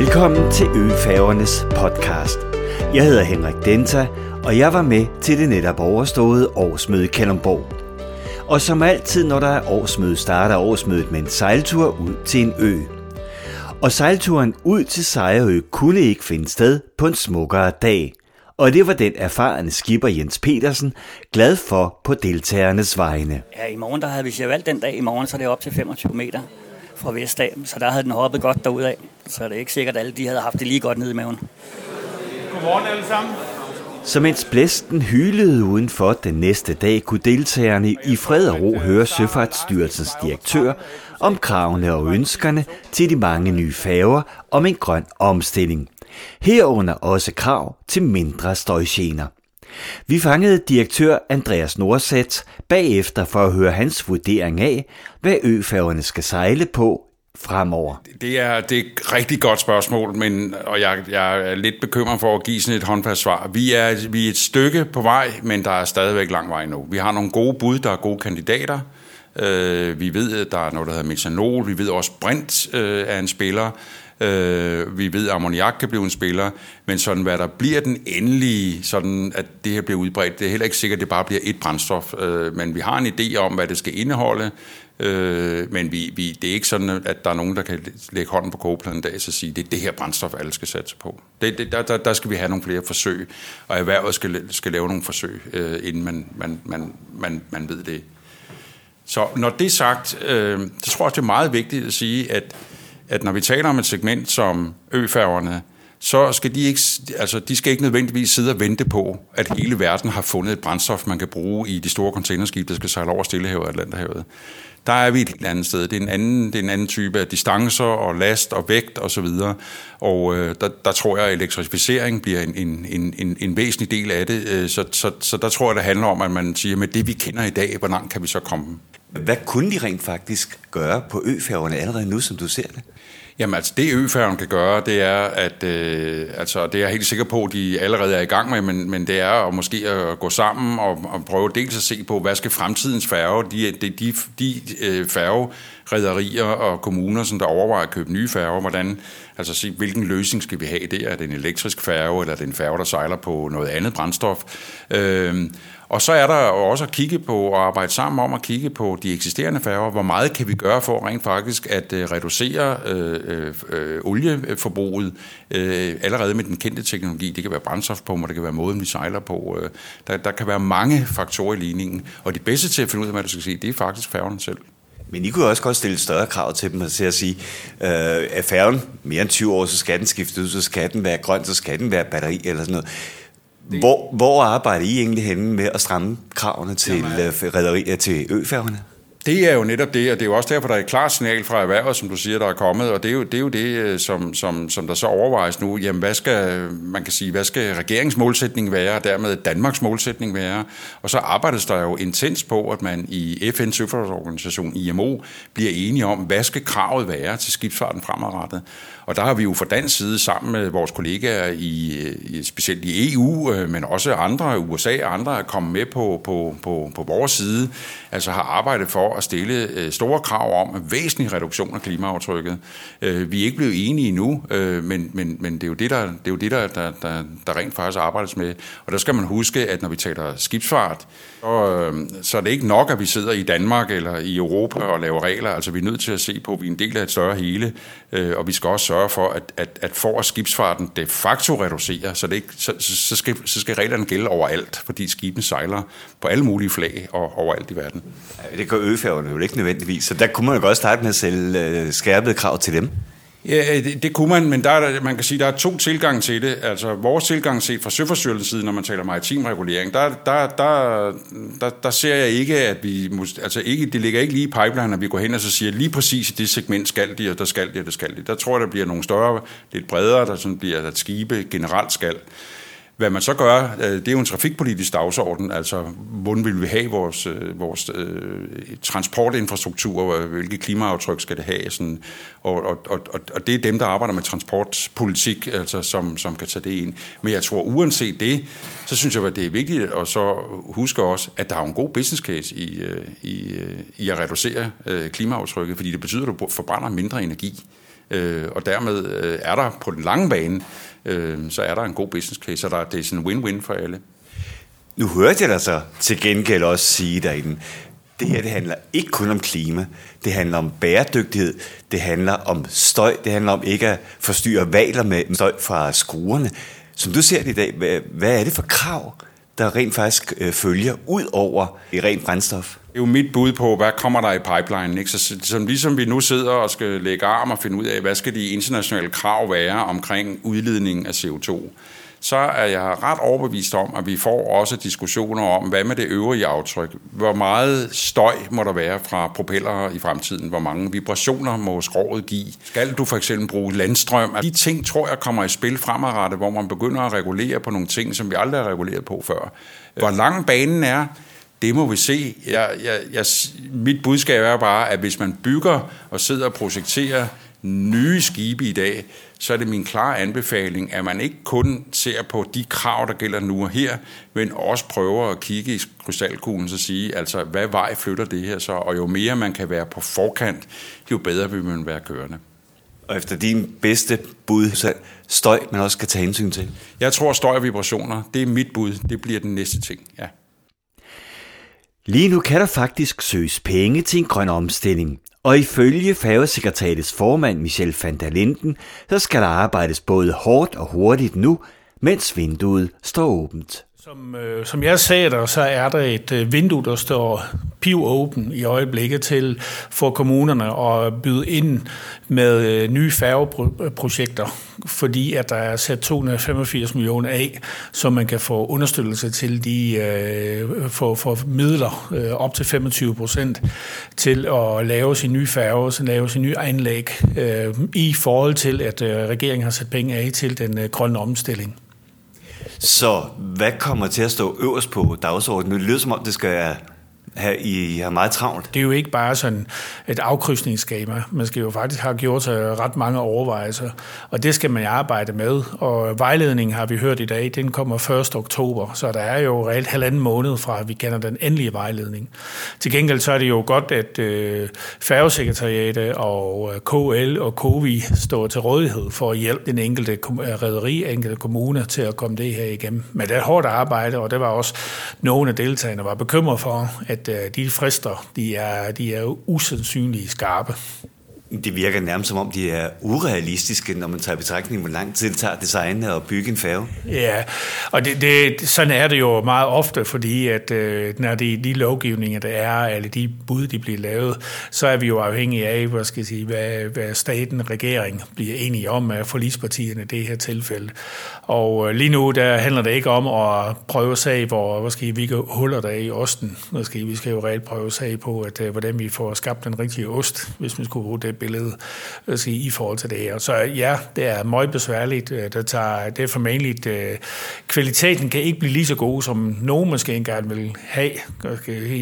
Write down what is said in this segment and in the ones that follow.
Velkommen til Øfærgernes podcast. Jeg hedder Henrik Denta, og jeg var med til det netop overståede årsmøde i Kalundborg. Og som altid, når der er årsmøde, starter årsmødet med en sejltur ud til en ø. Og sejlturen ud til Sejrø kunne ikke finde sted på en smukkere dag. Og det var den erfarne skipper Jens Petersen glad for på deltagernes vegne. Ja, i morgen der havde vi valgt den dag i morgen, så det op til 25 meter fra Vestdag, så der havde den hoppet godt derudad. Så det er ikke sikkert, at alle de havde haft det lige godt nede i maven. Godmorgen alle sammen. Så mens blæsten hylede udenfor den næste dag, kunne deltagerne i fred og ro høre Søfartsstyrelsens direktør om kravene og ønskerne til de mange nye færger om en grøn omstilling. Herunder også krav til mindre støjgener. Vi fangede direktør Andreas Nordsæt bagefter for at høre hans vurdering af, hvad øfærgerne skal sejle på fremover? Det er, det er et rigtig godt spørgsmål, men, og jeg, jeg er lidt bekymret for at give sådan et håndfast svar. Vi er, vi er et stykke på vej, men der er stadigvæk lang vej nu. Vi har nogle gode bud, der er gode kandidater. Øh, vi ved, at der er noget, der hedder metanol. Vi ved også, at Brint øh, er en spiller. Øh, vi ved, at ammoniak kan blive en spiller, men sådan hvad der bliver den endelige, sådan at det her bliver udbredt, det er heller ikke sikkert, at det bare bliver et brændstof, øh, men vi har en idé om, hvad det skal indeholde, øh, men vi, vi, det er ikke sådan, at der er nogen, der kan lægge hånden på kogepladen en dag og sige, det er det her brændstof, alle skal satse på. Det, det, der, der, der skal vi have nogle flere forsøg, og erhvervet skal, skal lave nogle forsøg, øh, inden man, man, man, man, man ved det. Så når det er sagt, øh, så tror jeg, det er meget vigtigt at sige, at at når vi taler om et segment som øfærgerne, så skal de ikke, altså de skal ikke nødvendigvis sidde og vente på, at hele verden har fundet et brændstof, man kan bruge i de store containerskib, der skal sejle over Stillehavet og Atlanterhavet. Der er vi et helt andet sted. Det er en anden, det er en anden type af distancer og last og vægt osv. Og, så videre. og øh, der, der tror jeg, at elektrificering bliver en, en, en, en, en væsentlig del af det. Øh, så, så, så der tror jeg, det handler om, at man siger, med det vi kender i dag, hvor langt kan vi så komme? Hvad kunne de rent faktisk gøre på øfærgerne allerede nu, som du ser det? Jamen altså, det øfærgen kan gøre, det er, at øh, altså, det er jeg helt sikker på, at de allerede er i gang med, men, men det er at måske at gå sammen og, og prøve dels at se på, hvad skal fremtidens færge, de, de, de, de øh, færgerederier og kommuner, som der overvejer at købe nye færger, hvordan, altså se, hvilken løsning skal vi have der? Er det en elektrisk færge, eller er det en færge, der sejler på noget andet brændstof? Øh, og så er der også at kigge på og arbejde sammen om at kigge på de eksisterende færger. Hvor meget kan vi gøre for rent faktisk at øh, reducere øh, øh, øh, olieforbruget øh, allerede med den kendte teknologi. Det kan være brændstofpumper, det kan være måden, vi sejler på. Øh, der, der kan være mange faktorer i ligningen. Og det bedste til at finde ud af, hvad du skal sige, det er faktisk færgerne selv. Men I kunne også godt stille større krav til dem, til at sige, øh, er færgen mere end 20 år, så skal den skifte ud, så skal den være grøn, så skal den være batteri eller sådan noget. Hvor, hvor arbejder I egentlig henne med at stramme kravene til, øh, rederier til øfærgerne? Det er jo netop det, og det er jo også derfor, der er et klart signal fra erhvervet, som du siger, der er kommet, og det er jo det, er jo det øh, som, som, som der så overvejes nu. Jamen, hvad skal, man kan sige, hvad skal regeringsmålsætning være, og dermed Danmarks målsætning være? Og så arbejdes der jo intens på, at man i FN's søfartsorganisation, IMO, bliver enige om, hvad skal kravet være til skibsfarten fremadrettet? Og der har vi jo fra dansk side sammen med vores kollegaer, i, øh, i specielt i EU, øh, men også andre, USA og andre, er kommet med på, på, på, på vores side, altså har arbejdet for at stille øh, store krav om væsentlig reduktion af klimaaftrykket. Øh, vi er ikke blevet enige endnu, øh, men, men, men det er jo det, der, det er jo det der, der, der, der rent faktisk arbejdes med. Og der skal man huske, at når vi taler skibsfart, så, så er det ikke nok, at vi sidder i Danmark eller i Europa og laver regler. Altså vi er nødt til at se på, at vi er en del af et større hele, og vi skal også sørge for, at, at, at for at skibsfarten de facto reducerer, så, det ikke, så, så, skal, så skal reglerne gælde overalt, fordi skibene sejler på alle mulige flag og overalt i verden. Ja, det øge øfærgerne jo ikke nødvendigvis, så der kunne man jo godt starte med at sælge øh, skærpede krav til dem. Ja, øh, det, det kunne man, men der er, man kan sige, der er to tilgange til det. Altså vores tilgang set fra Søforstyrelsens side, når man taler maritim regulering, der, der, der, der, der ser jeg ikke, at vi, altså ikke, det ligger ikke lige i pipeline, at vi går hen og så siger, lige præcis i det segment skal de, og der skal de, og der skal de. Der tror jeg, der bliver nogle større, lidt bredere, der sådan bliver, at skibe generelt skal. Hvad man så gør, øh, det er jo en trafikpolitisk dagsorden, altså hvordan vil vi have vores, øh, vores øh, transportinfrastruktur, hvilke klimaaftryk skal det have, sådan, og, og, og, og det er dem, der arbejder med transportpolitik, altså, som, som kan tage det ind. Men jeg tror, uanset det, så synes jeg, at det er vigtigt at så huske også, at der er en god business case i, i, i at reducere klimaaftrykket, fordi det betyder, at du forbrænder mindre energi. Øh, og dermed øh, er der på den lange bane, øh, så er der en god business case, så der, det er sådan en win-win for alle. Nu hørte jeg dig så til gengæld også sige derinde, det her det handler ikke kun om klima, det handler om bæredygtighed, det handler om støj, det handler om ikke at forstyrre valer med støj fra skruerne. Som du ser det i dag, hvad, hvad er det for krav, der rent faktisk øh, følger ud over i rent brændstof? Det er jo mit bud på, hvad kommer der i pipeline. Ikke? Så, som ligesom vi nu sidder og skal lægge arm og finde ud af, hvad skal de internationale krav være omkring udledning af CO2, så er jeg ret overbevist om, at vi får også diskussioner om, hvad med det øvrige aftryk? Hvor meget støj må der være fra propeller i fremtiden? Hvor mange vibrationer må skroget give? Skal du for eksempel bruge landstrøm? De ting tror jeg kommer i spil fremadrettet, hvor man begynder at regulere på nogle ting, som vi aldrig har reguleret på før. Hvor lang banen er, det må vi se. Jeg, jeg, jeg, mit budskab er bare, at hvis man bygger og sidder og projekterer nye skibe i dag, så er det min klare anbefaling, at man ikke kun ser på de krav, der gælder nu og her, men også prøver at kigge i krystalkuglen og sige, altså hvad vej flytter det her så, og jo mere man kan være på forkant, jo bedre vil man være kørende. Og efter din bedste bud, så støj, man også skal tage hensyn til? Jeg tror, støj og vibrationer, det er mit bud. Det bliver den næste ting, ja. Lige nu kan der faktisk søges penge til en grøn omstilling, og ifølge færgesekretariatets formand Michel van der Linden, så skal der arbejdes både hårdt og hurtigt nu, mens vinduet står åbent. Som, øh, som jeg sagde der, så er der et øh, vindue, der står pivåben i øjeblikket til for kommunerne at byde ind med øh, nye færgeprojekter, fordi at der er sat 285 millioner af, så man kan få understøttelse til de øh, for, for midler øh, op til 25 procent til at lave sin nye færge, så lave sin nye anlæg øh, i forhold til, at øh, regeringen har sat penge af til den øh, grønne omstilling. Så hvad kommer til at stå øverst på dagsordenen? Det lyder som om, det skal have, I har meget travlt. Det er jo ikke bare sådan et afkrydsningsskema. Man skal jo faktisk have gjort sig ret mange overvejelser, og det skal man arbejde med. Og vejledningen har vi hørt i dag, den kommer 1. oktober, så der er jo reelt halvanden måned fra, at vi kender den endelige vejledning. Til gengæld så er det jo godt, at øh, færgesekretariatet og øh, KL og KOVI står til rådighed for at hjælpe den enkelte øh, rederi, enkelte kommune til at komme det her igennem. Men det er hårdt arbejde, og det var også nogle af deltagerne var bekymret for, at øh, de frister, de er, de er usandsynligt skarpe. Det virker nærmest som om, de er urealistiske, når man tager betragtning, hvor lang tid det tager designet og bygge en færge. Ja, og det, det, sådan er det jo meget ofte, fordi at øh, når det de lovgivninger, der er, eller de bud, de bliver lavet, så er vi jo afhængige af, hvad, skal jeg sige, hvad, hvad staten, regering bliver enige om af forlispartierne i det her tilfælde. Og øh, lige nu, der handler det ikke om at prøve sag, hvor hvad skal vi ikke huller der i osten. Skal vi skal jo reelt prøve sag på, at, øh, hvordan vi får skabt den rigtige ost, hvis man skulle bruge det billede øh, sige, i forhold til det her. Så ja, det er meget besværligt. Øh, det, tager, det er formentlig, øh, kvaliteten kan ikke blive lige så god, som nogen måske engang vil have,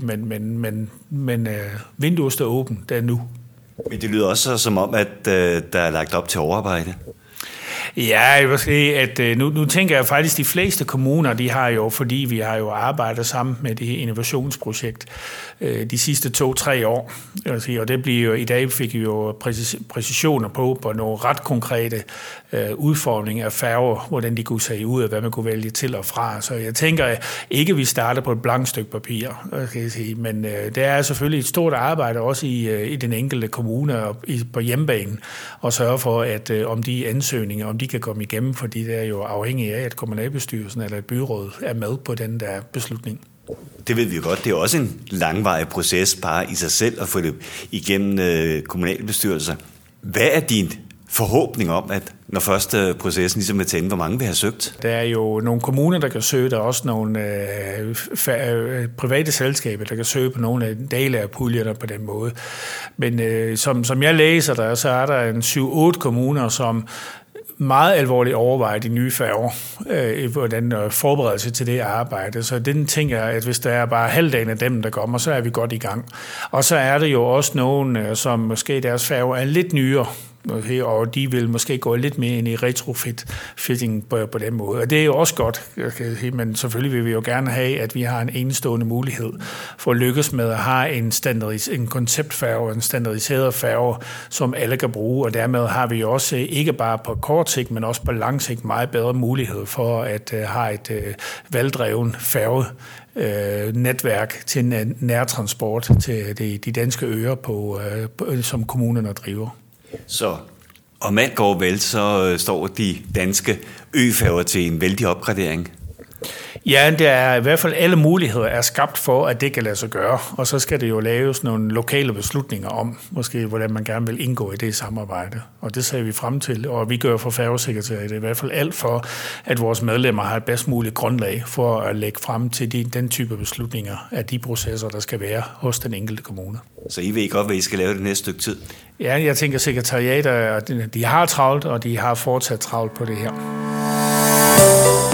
men, men, men, men øh, vinduet står åbent, det er nu. Men det lyder også som om, at der er lagt op til overarbejde. Ja, jeg vil sige, at øh, nu, nu tænker jeg faktisk, at de fleste kommuner, de har jo, fordi vi har jo arbejdet sammen med det innovationsprojekt øh, de sidste to-tre år, jeg sige, og det bliver jo, i dag fik vi jo præcisioner på, på nogle ret konkrete øh, udfordringer af færger, hvordan de kunne se ud, og hvad man kunne vælge til og fra. Så jeg tænker ikke, at vi starter på et blankt stykke papir, øh, skal jeg sige, men øh, det er selvfølgelig et stort arbejde også i, i den enkelte kommune og i, på hjemmebanen, at sørge for, at om de ansøgninger, om de kan komme igennem, fordi det er jo afhængigt af, at kommunalbestyrelsen eller et byråd er med på den der beslutning. Det ved vi jo godt. Det er også en langvarig proces bare i sig selv at få det igennem øh, kommunalbestyrelser. Hvad er din forhåbning om, at når først øh, processen ligesom er tændt, hvor mange vil have søgt? Der er jo nogle kommuner, der kan søge, der er også nogle øh, øh, private selskaber, der kan søge på nogle af dele af puljerne på den måde. Men øh, som, som jeg læser der, så er der en 7-8 kommuner, som meget alvorligt overveje de nye færger, øh, hvordan øh, forberedelse til det arbejde. Så den ting er, at hvis der er bare halvdelen af dem, der kommer, så er vi godt i gang. Og så er det jo også nogen, øh, som måske deres færger er lidt nyere, og de vil måske gå lidt mere ind i retrofit-fitting på, på den måde. Og det er jo også godt, men selvfølgelig vil vi jo gerne have, at vi har en enestående mulighed for at lykkes med at have en, standardis- en konceptfærge, en standardiseret færge, som alle kan bruge, og dermed har vi også eh, ikke bare på kort sigt, men også på lang sigt meget bedre mulighed for at uh, have et eh, uh, valgdreven færge øh, netværk til nærtransport til de, de danske øer, på, øh, som kommunerne driver. Så om alt går vel, så øh, står de danske øfærger til en vældig opgradering? Ja, der er i hvert fald alle muligheder er skabt for, at det kan lade sig gøre. Og så skal det jo laves nogle lokale beslutninger om, måske hvordan man gerne vil indgå i det samarbejde. Og det ser vi frem til, og vi gør for færgesekretariat i hvert fald alt for, at vores medlemmer har et bedst muligt grundlag for at lægge frem til de, den type beslutninger af de processer, der skal være hos den enkelte kommune. Så I ved godt, hvad I skal lave det næste stykke tid? Ja, jeg tænker sekretariater, de har travlt, og de har fortsat travlt på det her.